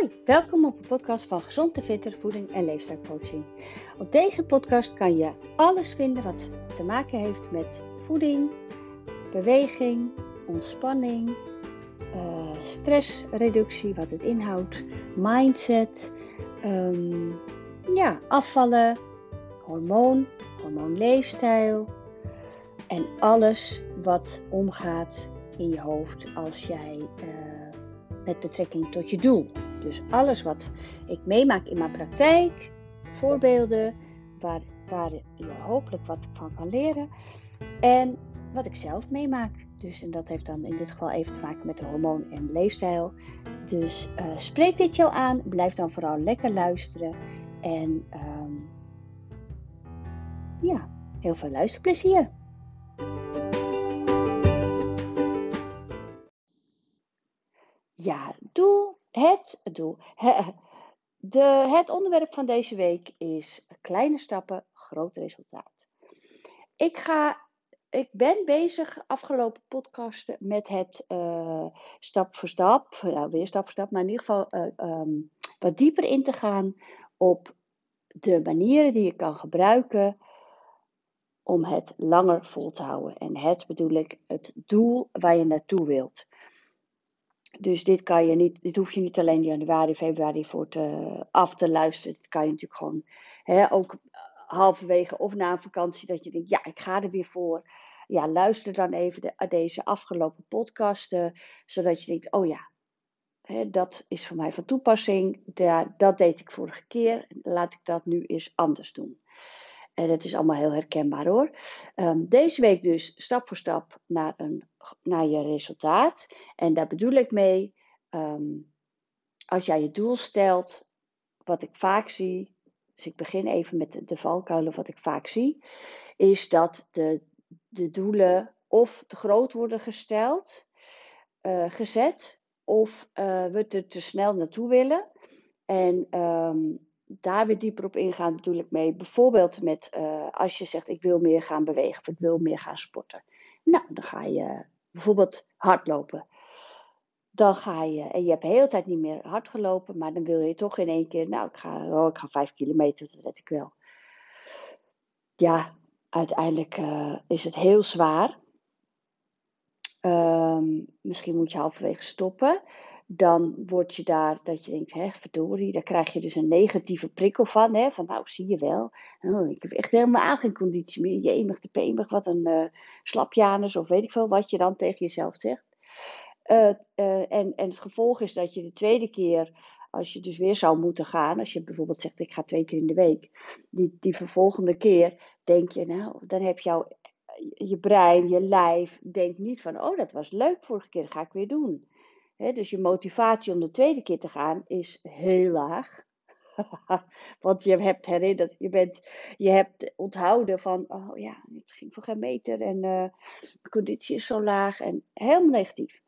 Hoi, welkom op de podcast van Gezond en Fitter Voeding en Leefstijlcoaching. Op deze podcast kan je alles vinden wat te maken heeft met voeding, beweging, ontspanning, uh, stressreductie, wat het inhoudt, mindset, ehm, ja, afvallen, hormoon, hormoonleefstijl en alles wat omgaat in je hoofd als jij uh, met betrekking tot je doel. Dus alles wat ik meemaak in mijn praktijk, voorbeelden waar, waar je hopelijk wat van kan leren en wat ik zelf meemaak. Dus, en dat heeft dan in dit geval even te maken met de hormoon en leefstijl. Dus uh, spreek dit jou aan, blijf dan vooral lekker luisteren en um, ja, heel veel luisterplezier. Ja, doe het doel. De, het onderwerp van deze week is kleine stappen, groot resultaat. Ik, ga, ik ben bezig afgelopen podcasten met het uh, stap voor stap, nou weer stap voor stap, maar in ieder geval uh, um, wat dieper in te gaan op de manieren die je kan gebruiken om het langer vol te houden. En het bedoel ik het doel waar je naartoe wilt. Dus dit kan je niet, dit hoef je niet alleen januari, februari voor te, af te luisteren. Dit kan je natuurlijk gewoon hè, ook halverwege of na een vakantie dat je denkt, ja, ik ga er weer voor. Ja, luister dan even de, deze afgelopen podcasten, zodat je denkt, oh ja, hè, dat is voor mij van toepassing. Ja, dat deed ik vorige keer, laat ik dat nu eens anders doen. En dat is allemaal heel herkenbaar hoor. Um, deze week dus stap voor stap naar, een, naar je resultaat. En daar bedoel ik mee, um, als jij je doel stelt, wat ik vaak zie, dus ik begin even met de, valkuilen, wat ik vaak zie, is dat de, de doelen of te groot worden gesteld, uh, gezet, of uh, we er te snel naartoe willen. En um, daar weer dieper op ingaan bedoel ik mee. Bijvoorbeeld met uh, als je zegt ik wil meer gaan bewegen of ik wil meer gaan sporten. Nou, dan ga je bijvoorbeeld hardlopen. Dan ga je, en je hebt de hele tijd niet meer hard gelopen, maar dan wil je toch in één keer, nou ik ga, oh, ik ga vijf kilometer, dat red ik wel. Ja, uiteindelijk uh, is het heel zwaar. Um, misschien moet je halverwege stoppen dan word je daar dat je denkt, hè, verdorie, daar krijg je dus een negatieve prikkel van. Hè, van nou, zie je wel, oh, ik heb echt helemaal geen conditie meer. Jemig de pemig, wat een uh, slapjanus of weet ik veel wat je dan tegen jezelf zegt. Uh, uh, en, en het gevolg is dat je de tweede keer, als je dus weer zou moeten gaan, als je bijvoorbeeld zegt ik ga twee keer in de week, die, die vervolgende keer denk je, nou, dan heb jouw je brein, je lijf, denkt niet van, oh dat was leuk vorige keer, dat ga ik weer doen dus je motivatie om de tweede keer te gaan is heel laag. Want je hebt herinnerd, je, bent, je hebt onthouden van, oh ja, het ging voor geen meter en uh, de conditie is zo laag en helemaal negatief.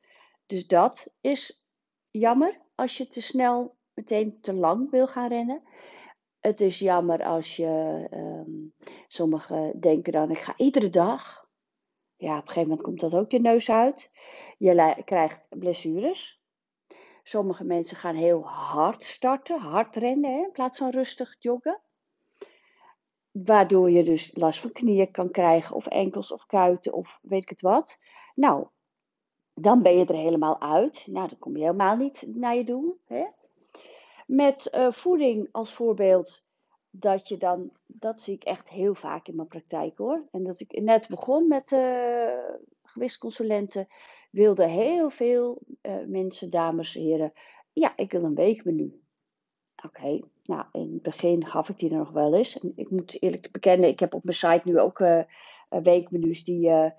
Dus dat is jammer als je te snel meteen te lang wil gaan rennen. Het is jammer als je, um, sommigen denken dan, ik ga iedere dag. Ja, op een gegeven moment komt dat ook je neus uit. Je krijgt blessures. Sommige mensen gaan heel hard starten, hard rennen hè, in plaats van rustig joggen. Waardoor je dus last van knieën kan krijgen, of enkels of kuiten, of weet ik het wat. Nou, dan ben je er helemaal uit. Nou, dan kom je helemaal niet naar je doel. Hè? Met uh, voeding als voorbeeld, dat je dan, dat zie ik echt heel vaak in mijn praktijk hoor. En dat ik net begon met uh, gewichtsconsulenten, wilden heel veel uh, mensen, dames, heren, ja, ik wil een weekmenu. Oké, nou in het begin gaf ik die er nog wel eens. En ik moet eerlijk bekennen, ik heb op mijn site nu ook uh, weekmenu's die je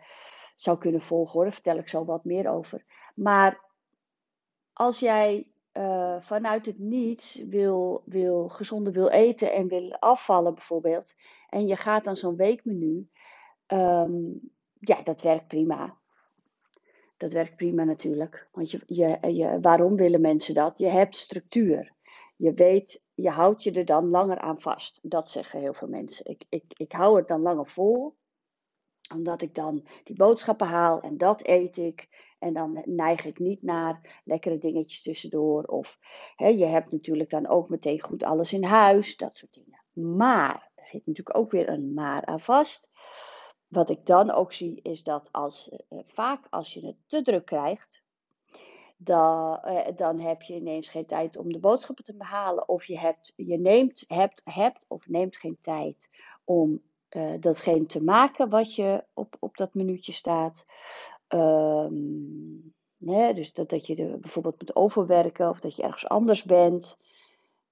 zou kunnen volgen hoor. Daar vertel ik zo wat meer over. Maar als jij vanuit het niets wil, wil, gezonder wil eten en wil afvallen bijvoorbeeld. En je gaat dan zo'n weekmenu. Um, ja, dat werkt prima. Dat werkt prima natuurlijk. Want je, je, je, waarom willen mensen dat? Je hebt structuur. Je weet, je houdt je er dan langer aan vast. Dat zeggen heel veel mensen. Ik, ik, ik hou het dan langer vol. Omdat ik dan die boodschappen haal en dat eet ik. En dan neig ik niet naar lekkere dingetjes tussendoor. Of hè, je hebt natuurlijk dan ook meteen goed alles in huis. Dat soort dingen. Maar, er zit natuurlijk ook weer een maar aan vast. Wat ik dan ook zie is dat als, eh, vaak als je het te druk krijgt, dan, eh, dan heb je ineens geen tijd om de boodschappen te behalen. Of je, hebt, je neemt, hebt, hebt of neemt geen tijd om uh, datgene te maken wat je op, op dat minuutje staat. Um, dus dat, dat je bijvoorbeeld moet overwerken of dat je ergens anders bent.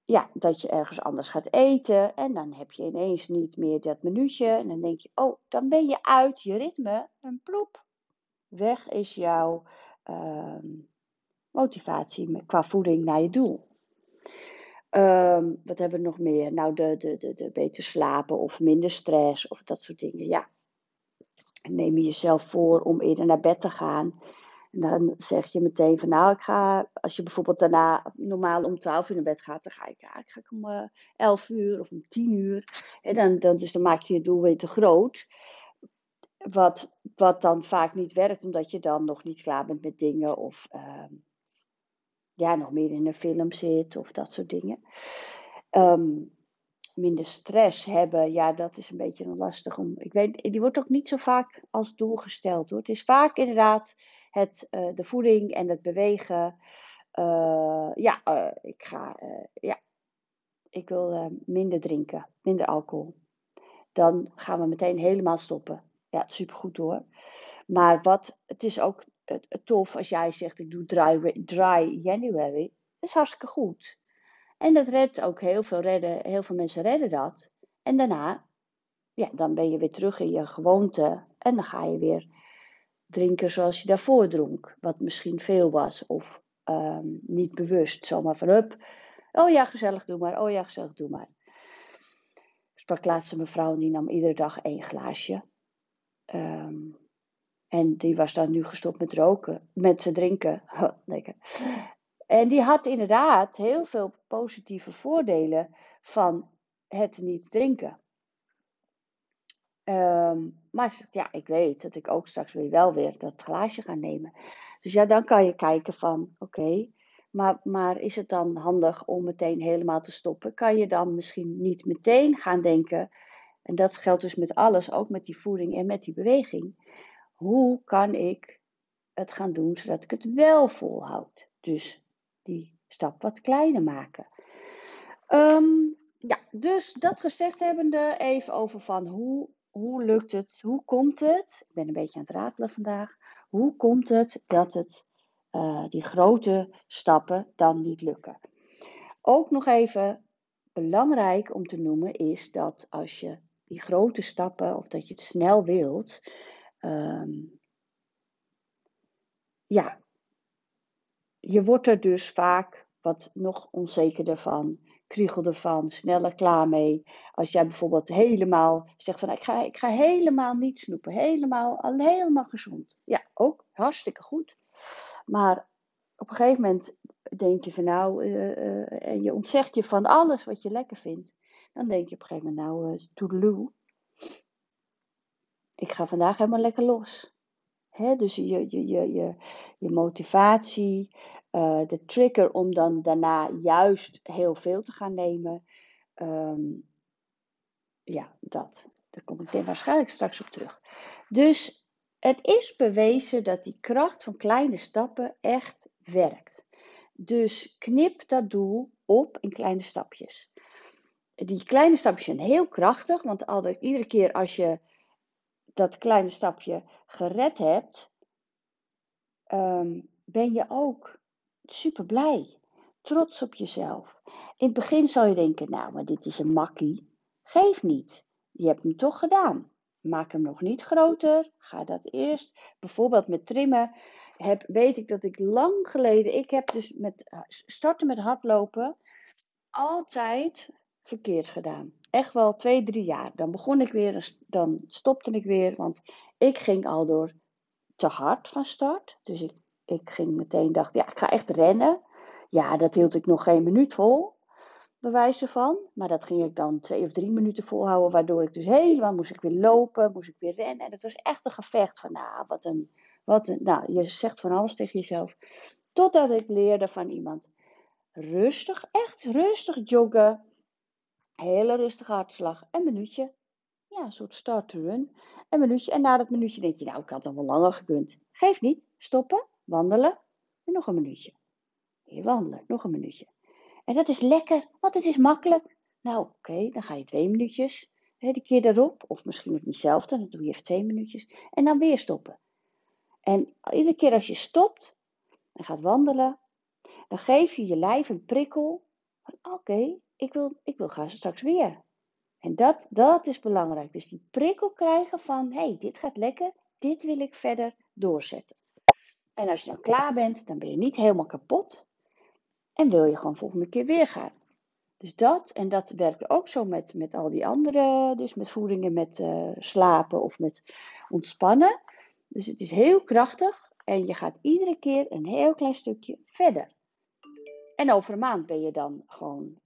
Ja, dat je ergens anders gaat eten en dan heb je ineens niet meer dat minuutje. En dan denk je, oh, dan ben je uit je ritme en ploep. Weg is jouw uh, motivatie qua voeding naar je doel. Um, wat hebben we nog meer? Nou, de, de, de, de beter slapen of minder stress of dat soort dingen. Ja, neem je jezelf voor om eerder naar bed te gaan. En dan zeg je meteen van nou, ik ga, als je bijvoorbeeld daarna normaal om 12 uur naar bed gaat, dan ga ik, ja, ik ga om uh, eh, 11 uur of om 10 uur. En dan, dan, dus dan maak je je doel weer te groot. Wat, wat dan vaak niet werkt, omdat je dan nog niet klaar bent met dingen of uh, ja, nog meer in een film zit of dat soort dingen. Um, minder stress hebben, ja, dat is een beetje lastig om. Ik weet, die wordt ook niet zo vaak als doel gesteld hoor. Het is vaak inderdaad het, uh, de voeding en het bewegen. Uh, ja, uh, ik ga, ja, ik wil minder drinken, minder alcohol. Dan gaan we meteen helemaal stoppen. Ja, supergoed hoor. Maar wat, het is ook tof als jij zegt: ik doe dry, dry January. Dat is hartstikke goed. En dat redt ook heel veel, redden, heel veel mensen redden dat. En daarna, ja, dan ben je weer terug in je gewoonte. En dan ga je weer drinken zoals je daarvoor dronk. Wat misschien veel was of um, niet bewust. Zomaar van up. Oh ja, gezellig, doe maar. Oh ja, gezellig, doe maar. Sprak laatst een mevrouw die nam iedere dag één glaasje. Um, en die was dan nu gestopt met roken, met drinken. lekker. En die had inderdaad heel veel positieve voordelen van het niet drinken. Um, maar ja, ik weet dat ik ook straks weer wel weer dat glaasje ga nemen. Dus ja, dan kan je kijken van, oké, maar, maar is het dan handig om meteen helemaal te stoppen? Kan je dan misschien niet meteen gaan denken, en dat geldt dus met alles, ook met die voeding en met die beweging. Hoe kan ik het gaan doen zodat ik het wel volhoud? Dus die stap wat kleiner maken. Um, ja, dus dat gezegd hebbende, even over van hoe, hoe lukt het, hoe komt het, ik ben een beetje aan het ratelen vandaag, hoe komt het dat het uh, die grote stappen dan niet lukken? Ook nog even belangrijk om te noemen is dat als je die grote stappen of dat je het snel wilt, um, ja, je wordt er dus vaak wat nog onzekerder van, kriegelder van, sneller klaar mee. Als jij bijvoorbeeld helemaal zegt van ik ga, ik ga helemaal niet snoepen, helemaal, al helemaal gezond. Ja, ook hartstikke goed. Maar op een gegeven moment denk je van nou, uh, en je ontzegt je van alles wat je lekker vindt. Dan denk je op een gegeven moment nou, uh. Ik ga vandaag helemaal lekker los. Dus je, je, je, je, je motivatie, uh, de trigger om dan daarna juist heel veel te gaan nemen. Um, ja, dat. Daar kom ik waarschijnlijk straks op terug. Dus het is bewezen dat die kracht van kleine stappen echt werkt. Dus knip dat doel op in kleine stapjes. Die kleine stapjes zijn heel krachtig, want iedere keer als je dat kleine stapje gered hebt, um, ben je ook super blij. Trots op jezelf. In het begin zou je denken, nou, maar dit is een makkie. Geef niet. Je hebt hem toch gedaan. Maak hem nog niet groter. Ga dat eerst. Bijvoorbeeld met trimmen. Heb, weet ik dat ik lang geleden. Ik heb dus met starten met hardlopen. Altijd verkeerd gedaan. Echt wel twee, drie jaar. Dan begon ik weer, dan stopte ik weer. Want ik ging al door te hard van start. Dus ik, ik ging meteen, dacht, ja, ik ga echt rennen. Ja, dat hield ik nog geen minuut vol. bewijzen van. Maar dat ging ik dan twee of drie minuten volhouden, waardoor ik dus helemaal moest ik weer lopen, moest ik weer rennen. En het was echt een gevecht van, nou, wat een, wat een, nou, je zegt van alles tegen jezelf. Totdat ik leerde van iemand, rustig, echt rustig joggen, hele rustige hartslag, een minuutje. Ja, een soort start to run, een minuutje. En na dat minuutje denk je, nou, ik had dan wel langer gekund. Geef niet, stoppen, wandelen en nog een minuutje. Weer wandelen, nog een minuutje. En dat is lekker, want het is makkelijk. Nou, oké, dan ga je twee minuutjes. Die keer erop, of misschien het niet zelf, dan doe je even twee minuutjes. En dan weer stoppen. En iedere keer als je stopt en gaat wandelen, dan geef je je lijf een prikkel. Oké, ik, wil, ik wil gaan straks weer. En dat, dat is belangrijk. Dus die prikkel krijgen van, hé, hey, dit gaat lekker, dit wil ik verder doorzetten. En als je dan klaar bent, dan ben je niet helemaal kapot. En wil je gewoon volgende keer weer gaan. Dus dat, en dat werkt ook zo met, met al die andere, dus met voedingen, met uh, slapen of met ontspannen. Dus het is heel krachtig en je gaat iedere keer een heel klein stukje verder. En over een maand ben je dan gewoon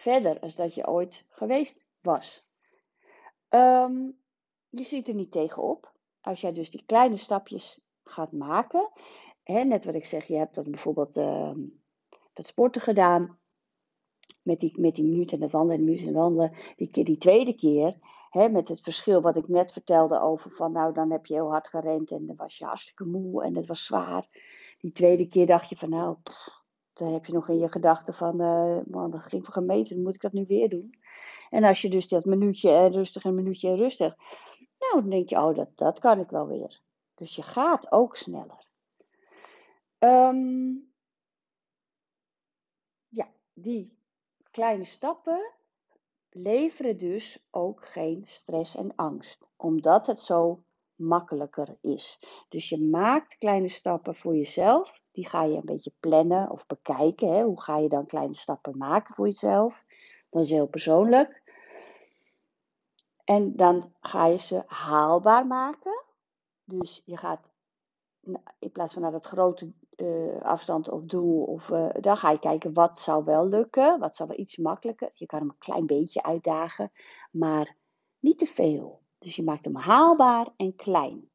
verder als dat je ooit geweest was. Um, je ziet er niet tegenop. Als jij dus die kleine stapjes gaat maken. Hè, net wat ik zeg, je hebt dan bijvoorbeeld uh, dat sporten gedaan. Met die, met die minuut en de wandelen en de minuut en wandelen. Die, die tweede keer, hè, met het verschil wat ik net vertelde over van nou dan heb je heel hard gerend en dan was je hartstikke moe en het was zwaar. Die tweede keer dacht je van nou, dan heb je nog in je gedachten van uh, man dat ging voor gemeten, moet ik dat nu weer doen? En als je dus dat minuutje en rustig en minuutje en rustig, nou dan denk je oh dat, dat kan ik wel weer. Dus je gaat ook sneller. Um, ja, die kleine stappen leveren dus ook geen stress en angst, omdat het zo makkelijker is. Dus je maakt kleine stappen voor jezelf. Die ga je een beetje plannen of bekijken. Hè? Hoe ga je dan kleine stappen maken voor jezelf? Dat is heel persoonlijk. En dan ga je ze haalbaar maken. Dus je gaat in plaats van naar dat grote uh, afstand of doel, of, uh, dan ga je kijken wat zou wel lukken, wat zou wel iets makkelijker. Je kan hem een klein beetje uitdagen, maar niet te veel. Dus je maakt hem haalbaar en klein.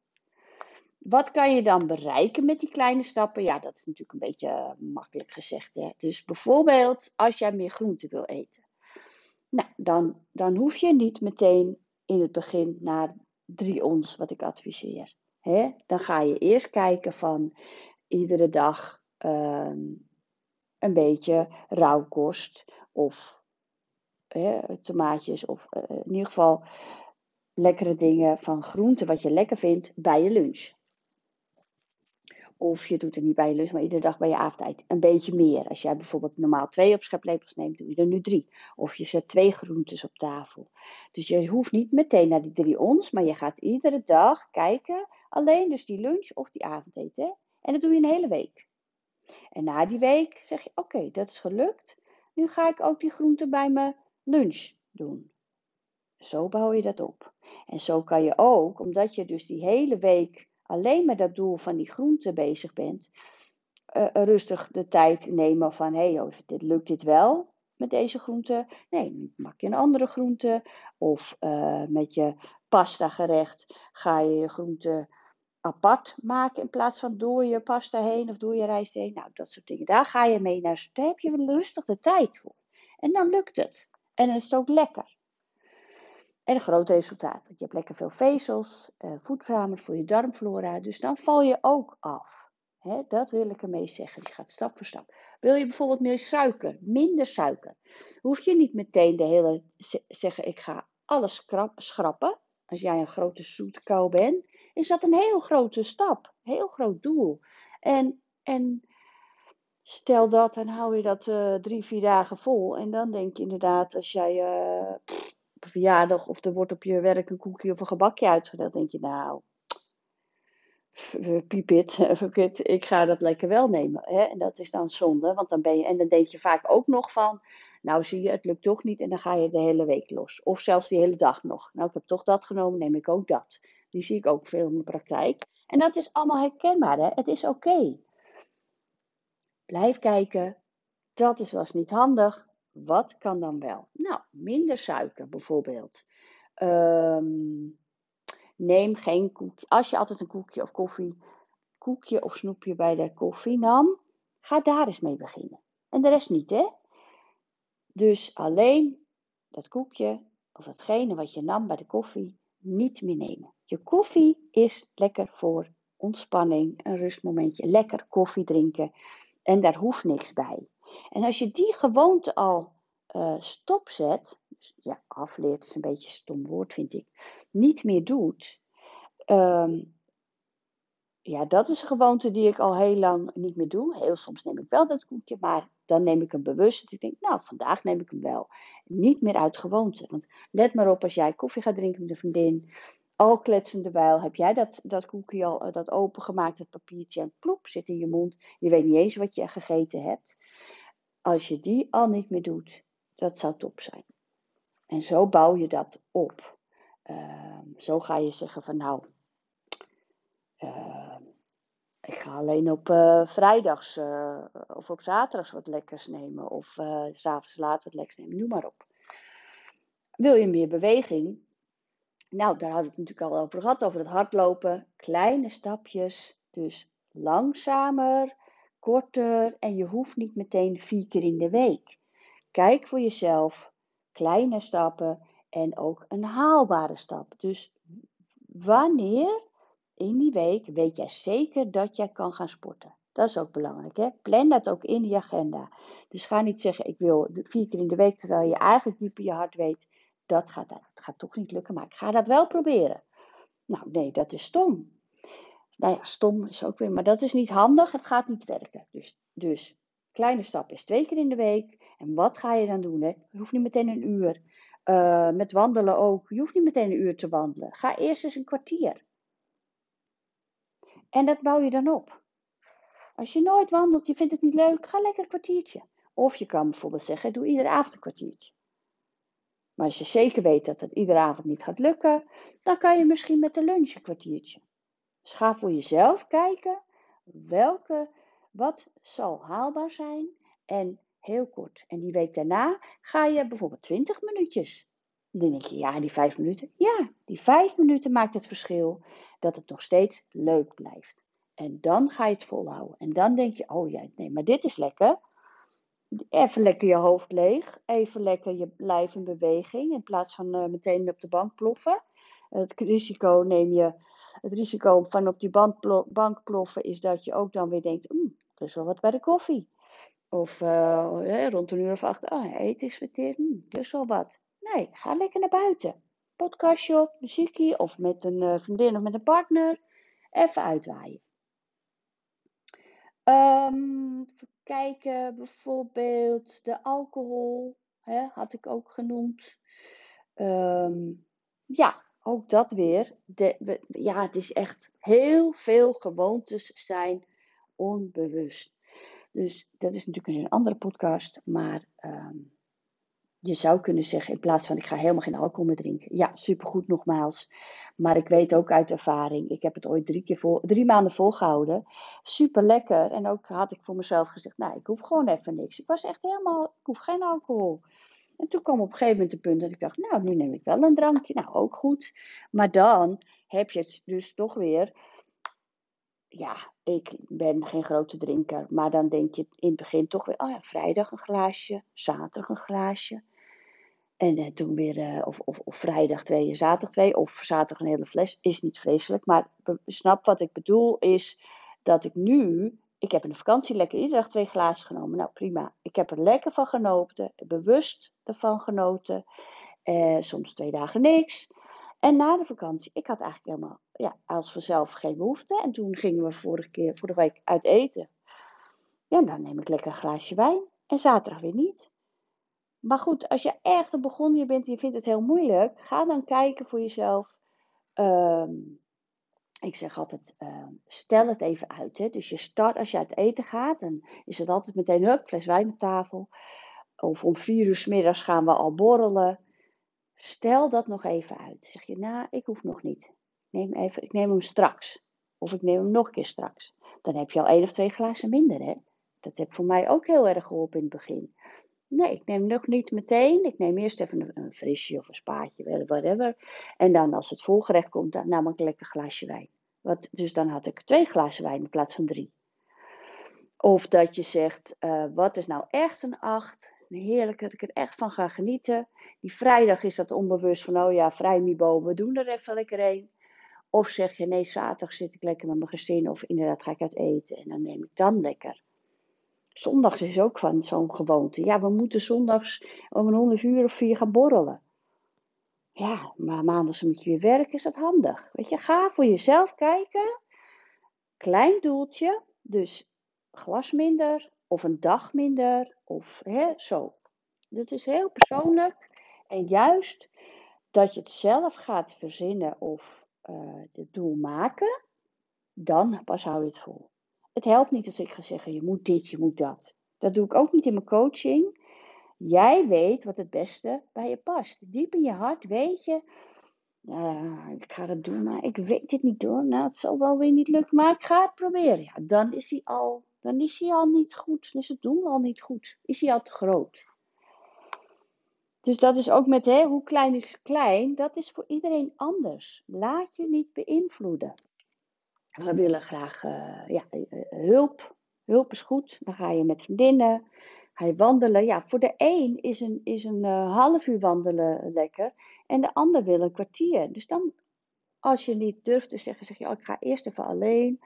Wat kan je dan bereiken met die kleine stappen? Ja, dat is natuurlijk een beetje uh, makkelijk gezegd. Hè? Dus bijvoorbeeld als jij meer groente wil eten. Nou, dan, dan hoef je niet meteen in het begin naar 3 ons, wat ik adviseer. Hè? Dan ga je eerst kijken van iedere dag um, een beetje rauwkost of hè, tomaatjes of uh, in ieder geval lekkere dingen van groenten wat je lekker vindt bij je lunch. Of je doet het niet bij je lunch, maar iedere dag bij je avondtijd. Een beetje meer. Als jij bijvoorbeeld normaal twee opscheplepels neemt, doe je er nu drie. Of je zet twee groentes op tafel. Dus je hoeft niet meteen naar die drie ons, maar je gaat iedere dag kijken. Alleen dus die lunch of die avondeten. En dat doe je een hele week. En na die week zeg je, oké, dat is gelukt. Nu ga ik ook die groenten bij mijn lunch doen. Zo bouw je dat op. En zo kan je ook, omdat je dus die hele week alleen met dat doel van die groente bezig bent, uh, rustig de tijd nemen van hé, hey, dit, lukt dit wel met deze groente? Nee, maak je een andere groente. Of uh, met je pasta gerecht ga je je groente apart maken in plaats van door je pasta heen of door je rijst heen. Nou, dat soort dingen. Daar ga je mee naar. Daar heb je rustig de tijd voor. En dan lukt het. En dan is het ook lekker. En een groot resultaat. Want je hebt lekker veel vezels, eh, voedzamer voor je darmflora. Dus dan val je ook af. Dat wil ik ermee zeggen. Je gaat stap voor stap. Wil je bijvoorbeeld meer suiker, minder suiker, hoef je niet meteen de hele zeggen: ik ga alles schrappen. Als jij een grote zoete kou bent, is dat een heel grote stap, heel groot doel. En, en stel dat, dan hou je dat uh, drie, vier dagen vol. En dan denk je inderdaad, als jij uh, verjaardag of er wordt op je werk een koekje of een gebakje uitgedeeld, denk je nou, piep it, ik ga dat lekker wel nemen. Hè? En dat is dan zonde, want dan ben je, en dan denk je vaak ook nog van, nou zie je, het lukt toch niet en dan ga je de hele week los. Of zelfs die hele dag nog. Nou, ik heb toch dat genomen, neem ik ook dat. Die zie ik ook veel in de praktijk. En dat is allemaal herkenbaar, hè? het is oké. Blijf kijken, dat is was niet handig, wat kan dan wel? Nou, minder suiker bijvoorbeeld. Ehm, neem geen koekje. Als je altijd een koekje of koffie, koekje of snoepje bij de koffie nam, ga daar eens mee beginnen. En de rest niet, hè? Dus alleen dat koekje of datgene wat je nam bij de koffie niet meer nemen. Je koffie is lekker voor ontspanning, een rustmomentje, lekker koffie drinken en daar hoeft niks bij. En als je die gewoonte al uh, stopzet, dus ja, afleert is een beetje een stom woord vind ik, niet meer doet, ehm, ja, dat is een gewoonte die ik al heel lang niet meer doe. Heel soms neem ik wel dat koekje, maar dan neem ik hem bewust. Ik denk, nou, vandaag neem ik hem wel. Niet meer uit gewoonte. Want let maar op, als jij koffie gaat drinken met een vriendin, al kletsende wijl, heb jij dat, dat koekje al, eh, dat opengemaakt, dat papiertje, en plop, zit in je mond. Je weet niet eens wat je gegeten hebt. Als je die al niet meer doet, dat zou top zijn. En zo bouw je dat op. Ehm, zo ga je zeggen van nou, uh, ik ga alleen op uh, vrijdags uh, of op zaterdags wat lekkers nemen. Of uh, s'avonds laat wat lekkers nemen, noem maar op. Wil je meer beweging? Nou, daar hadden we het natuurlijk al over gehad, over het hardlopen. Kleine stapjes, dus langzamer, korter en je hoeft niet meteen vier keer in de week. Kijk voor jezelf, kleine stappen en ook een haalbare stap. Dus wanneer in die week weet jij zeker dat jij kan gaan sporten. Dat is ook belangrijk. Hè? Plan dat ook in je agenda. Dus ga niet zeggen, ik wil vier keer in de week, terwijl je eigenlijk diep in je hart weet, dat gaat, dat gaat toch niet lukken, maar ik ga dat wel proberen. Nou, nee, dat is stom. Nou ja, stom is ook weer, maar dat is niet handig, het gaat niet werken. Dus, dus kleine stap is twee keer in de week. En wat ga je dan doen? Hè? Je hoeft niet meteen een uur. Uh, met wandelen ook. Je hoeft niet meteen een uur te wandelen. Ga eerst eens een kwartier. En dat bouw je dan op. Als je nooit wandelt, je vindt het niet leuk, ga lekker een kwartiertje. Of je kan bijvoorbeeld zeggen, doe iedere avond een kwartiertje. Maar als je zeker weet dat het iedere avond niet gaat lukken, dan kan je misschien met de lunch een kwartiertje. Dus ga voor jezelf kijken welke, wat zal haalbaar zijn en heel kort. En die week daarna ga je bijvoorbeeld 20 minuutjes. Dan denk je, ja, die vijf minuten. Ja, die vijf minuten maakt het verschil dat het nog steeds leuk blijft. En dan ga je het volhouden. En dan denk je, oh ja, nee, maar dit is lekker. Even lekker je hoofd leeg. Even lekker je lijf in beweging. In plaats van uh, meteen op de bank ploffen. Het risico neem je. Het risico van op die bank ploffen is dat je ook dan weer denkt, mm, er is wel wat bij de koffie. Of uh, rond een uur of acht, oh, eten is verteerd, mm, er is wel wat. Nee, ga lekker naar buiten podcastje op, muziekje of met een uh, vriendin of met een partner. Even uitwaaien. Um, even kijken, bijvoorbeeld de alcohol, hè, had ik ook genoemd. Um, ja, ook dat weer. De, ja, het is echt heel veel gewoontes zijn onbewust. Dus dat is natuurlijk een andere podcast, maar um, je zou kunnen zeggen, in plaats van ik ga helemaal geen alcohol meer drinken. Ja, supergoed nogmaals. Maar ik weet ook uit ervaring, ik heb het ooit drie, keer vol, drie maanden volgehouden. Super lekker. En ook had ik voor mezelf gezegd, nou, ik hoef gewoon even niks. Ik was echt helemaal, ik hoef geen alcohol. En toen kwam op een gegeven moment het punt dat ik dacht, nou, nu neem ik wel een drankje. Nou, ook goed. Maar dan heb je het dus toch weer ja, ik ben geen grote drinker. Maar dan denk je in het begin toch weer, oh ja, vrijdag een glaasje, zaterdag een glaasje. En uh, toen weer, uh, of, of, of, vrijdag twee, zaterdag twee, of zaterdag een hele fles, is niet vreselijk. Maar snap wat ik bedoel, is dat ik nu, ik heb in de vakantie lekker iedere dag twee glazen genomen. Nou prima, ik heb er lekker van genoten, bewust ervan genoten. Uh, soms twee dagen niks. En na de vakantie, ik had eigenlijk helemaal, ja, als vanzelf geen behoefte. En toen gingen we vorige keer, vorige week uit eten. Ja, dan neem ik lekker een glaasje wijn. En zaterdag weer niet. Maar goed, als je echt een begonnen bent en je vindt het heel moeilijk, ga dan kijken voor jezelf. Um, ik zeg altijd, uh, stel het even uit. Hè? Dus je start, als je uit eten gaat, dan is het altijd meteen, hup, fles wijn op tafel. Of om vier uur s middags gaan we al borrelen. Stel dat nog even uit. Zeg je, nou, ik hoef nog niet. Neem even, ik neem hem straks. Of ik neem hem nog een keer straks. Dan heb je al één of twee glazen minder, hè. Dat heeft voor mij ook heel erg geholpen in het begin. Nee, ik neem nog niet meteen. Ik neem eerst even een, frisje of een spaatje, whatever. En dan als het volgerecht komt, dan nam ik lekker een glaasje wijn. Wat, dus dan had ik twee glazen wijn in plaats van drie. Of dat je zegt, uh, wat is nou echt een acht? Heerlijk dat ik er echt van ga genieten. Die vrijdag is dat onbewust van, oh ja, vrij niveau, we doen er even lekker een. Of zeg je, nee, zaterdag zit ik lekker met mijn gezin. Of inderdaad ga ik uit eten en dan neem ik dan lekker. Zondags is ook van zo'n gewoonte. Ja, we moeten zondags om een honderd uur of vier gaan borrelen. Ja, maar maandags moet je weer werken, is dat handig. Weet je, ga voor jezelf kijken. Klein doeltje, dus glas minder of een dag minder of hè, zo. Dat is heel persoonlijk. En juist dat je het zelf gaat verzinnen of uh, het doel maken, dan pas hou je het vol. Het helpt niet als ik ga zeggen, je moet dit, je moet dat. Dat doe ik ook niet in mijn coaching. Jij weet wat het beste bij je past. Diep in je hart weet je, ik ga het doen, maar ik weet het niet door. Nou, het zal wel weer niet lukken, maar ik ga het proberen. Ja, dan is hij al, dan is hij al niet goed. Dan is het doen al niet goed. Is hij al te groot. Dus dat is ook met hè, hoe klein is klein, dat is voor iedereen anders. Laat je niet beïnvloeden. We willen graag uh, ja, hulp. Hulp is goed. Dan ga je met vriendinnen, je wandelen. Ja, voor de een is een, is een uh, half uur wandelen lekker. En de ander wil een kwartier. Dus dan, als je niet durft te zeggen, zeg je, oh, ik ga eerst even alleen.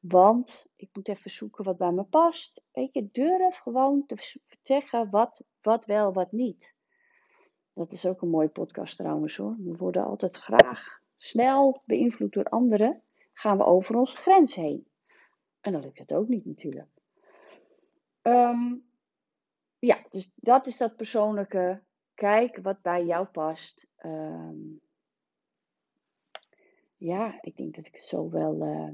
Want ik moet even zoeken wat bij me past. Weet je, durf gewoon te zeggen wat, wat wel, wat niet. Dat is ook een mooie podcast trouwens hoor. We worden altijd graag snel beïnvloed door anderen. Gaan we over onze grens heen. En dan lukt het ook niet natuurlijk. Um, ja, dus dat is dat persoonlijke. Kijk wat bij jou past. Um, ja, ik denk dat ik zo wel. Uh,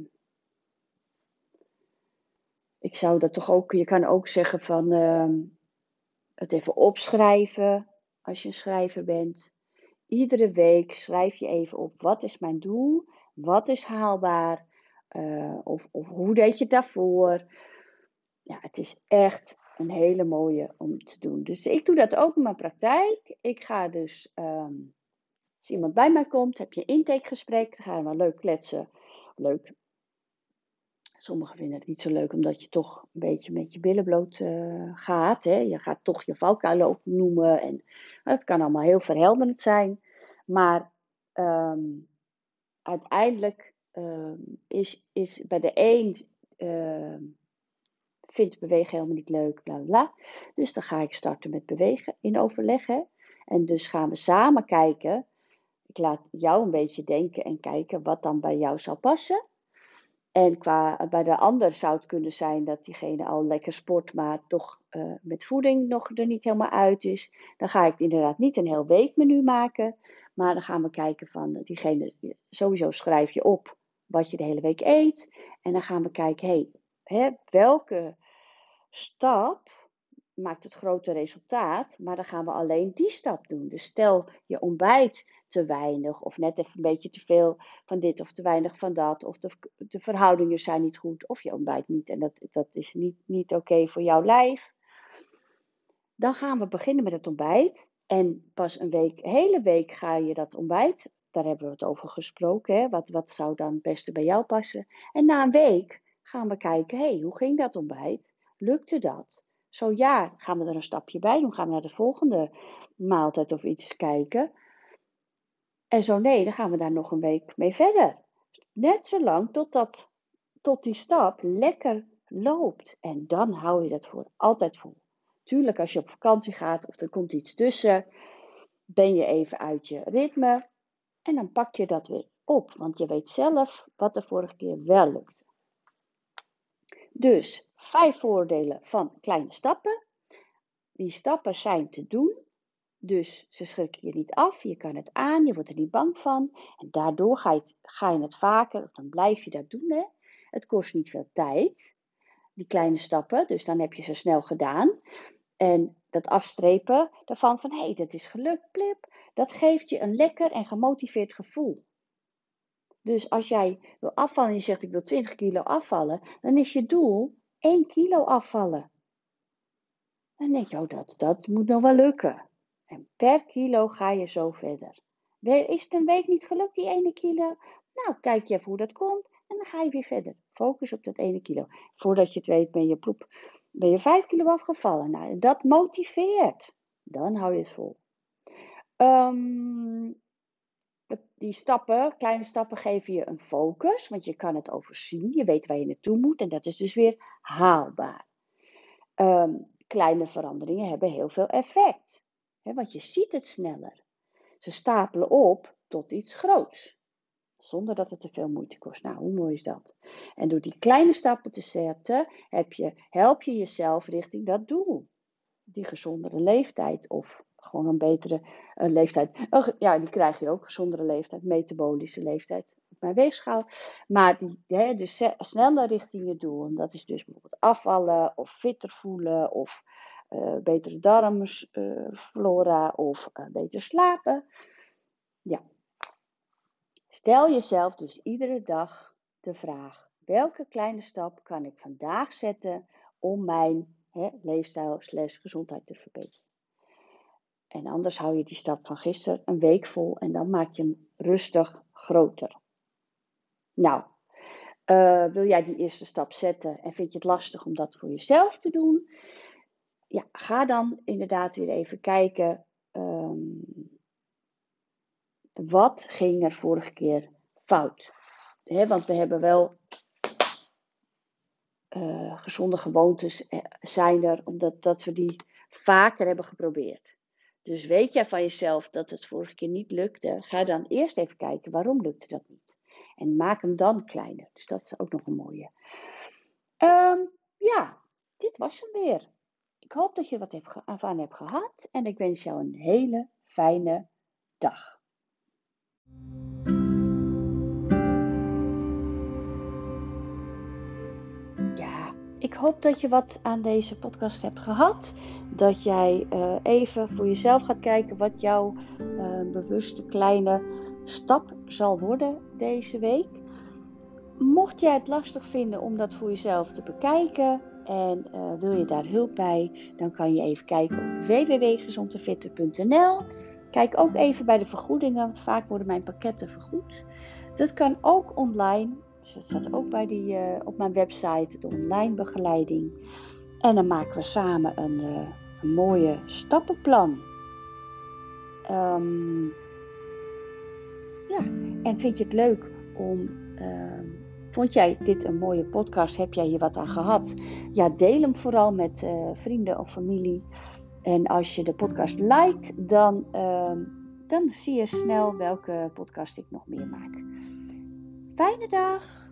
ik zou dat toch ook. Je kan ook zeggen van. Uh, het even opschrijven. Als je een schrijver bent. Iedere week schrijf je even op. Wat is mijn doel? Wat is haalbaar? Uh, of, of hoe deed je het daarvoor? Ja, het is echt een hele mooie om te doen. Dus ik doe dat ook in mijn praktijk. Ik ga dus, um, als iemand bij mij komt, heb je een intakegesprek. Dan gaan we leuk kletsen. Leuk. Sommigen vinden het niet zo leuk, omdat je toch een beetje met je billen bloot uh, gaat. Hè? Je gaat toch je valkuilen opnoemen. En het kan allemaal heel verhelderend zijn. Maar um, uiteindelijk um, is, is bij de een vindt bewegen helemaal niet leuk, bla bla. Dus dan ga ik starten met bewegen in overleg. En dus gaan we samen kijken. Ik laat jou een beetje denken en kijken wat dan bij jou zou passen. En qua, bij de ander zou het kunnen zijn dat diegene al lekker sport, maar toch uh, met voeding nog er niet helemaal uit is. Dan ga ik inderdaad niet een heel weekmenu maken. Maar dan gaan we kijken van diegene, sowieso schrijf je op wat je de hele week eet. En dan gaan we kijken, hey, welke stap maakt het grote resultaat, maar dan gaan we alleen die stap doen. Dus stel je ontbijt te weinig of net even een beetje te veel van dit of te weinig van dat, of de, verhoudingen zijn niet goed of je ontbijt niet en dat, dat is niet, niet oké voor jouw lijf. Dan gaan we beginnen met het ontbijt en pas een week, hele week ga je dat ontbijt, daar hebben we het over gesproken, hè? Wat, wat zou dan het beste bij jou passen. En na een week gaan we kijken, hé, hey, hoe ging dat ontbijt? Lukte dat? Zo ja, gaan we er een stapje bij doen? Gaan we naar de volgende maaltijd of iets kijken? En zo nee, dan gaan we daar nog een week mee verder. Net zolang totdat, tot die stap lekker loopt. En dan hou je dat voor altijd vol. Tuurlijk, als je op vakantie gaat of er komt iets tussen, ben je even uit je ritme. En dan pak je dat weer op, want je weet zelf wat de vorige keer wel lukte. Dus Vijf voordelen van kleine stappen. Die stappen zijn te doen, dus ze schrikken je niet af, je kan het aan, je wordt er niet bang van. En daardoor ga je ga je het vaker, of dan blijf je dat doen. Hè? Het kost niet veel tijd, die kleine stappen, dus dan heb je ze snel gedaan. En dat afstrepen daarvan van, hé, hey, dat is gelukt, plip, dat geeft je een lekker en gemotiveerd gevoel. Dus als jij wil afvallen en je zegt ik wil 20 kilo afvallen, dan is je doel 1 kilo afvallen. Dan denk je, oh, dat, dat moet nog wel lukken. En per kilo ga je zo verder. Is het een week niet gelukt, die ene kilo? Nou, kijk je even hoe dat komt en dan ga je weer verder. Focus op dat ene kilo. Voordat je het weet ben je, ploep, ben je vijf kilo afgevallen. Nou, dat motiveert. Dan hou je het vol. Um, die stappen, kleine stappen, geven je een focus, want je kan het overzien. Je weet waar je naartoe moet en dat is dus weer haalbaar. Um, kleine veranderingen hebben heel veel effect, want je ziet het sneller. Ze stapelen op tot iets groots, zonder dat het te veel moeite kost. Nou, hoe mooi is dat? En door die kleine stappen te zetten, help je jezelf richting dat doel. Die gezondere leeftijd of gewoon een betere uh, leeftijd. Ja, die krijg je ook, gezondere leeftijd, metabolische leeftijd op mijn weegschaal. Maar die, hè, dus sneller richting je doel. En dat is dus bijvoorbeeld afvallen of fitter voelen of uh, betere darmflora uh, of beter slapen. Ja. Stel jezelf dus iedere dag de vraag: welke kleine stap kan ik vandaag zetten om mijn hè, leefstijl slash gezondheid te verbeteren? En anders hou je die stap van gisteren een week vol en dan maak je hem rustig groter. Nou, uh, wil jij die eerste stap zetten en vind je het lastig om dat voor jezelf te doen? Ja, ga dan inderdaad weer even kijken. Um, wat ging er vorige keer fout? Want we hebben wel uh, gezonde gewoontes eh, zijn er, omdat dat we die vaker hebben geprobeerd. Dus weet jij van jezelf dat het vorige keer niet lukte, ga dan eerst even kijken waarom lukte dat niet. En maak hem dan kleiner. Dus dat is ook nog een mooie. Um, ja, dit was hem weer. Ik hoop dat je wat aan hebt gehad en ik wens jou een hele fijne dag. Ik hoop dat je wat aan deze podcast hebt gehad dat jij uh, even voor jezelf gaat kijken wat jouw uh, bewuste kleine stap zal worden deze week. Mocht jij het lastig vinden om dat voor jezelf te bekijken en uh, wil je daar hulp bij, dan kan je even kijken op www.gezondefitter.nl. Kijk ook even bij de vergoedingen, want vaak worden mijn pakketten vergoed. Dat kan ook online, dus dat staat ook bij die, op mijn website, de online begeleiding. En dan maken we samen een, een mooie stappenplan. Um, ja, en vind je het leuk om. Uh, vond jij dit een mooie podcast? Heb jij hier wat aan gehad? Ja, deel hem vooral met uh, vrienden of familie. En als je de podcast liked, dan, uh, dan zie je snel welke podcast ik nog meer maak. Fijne dag!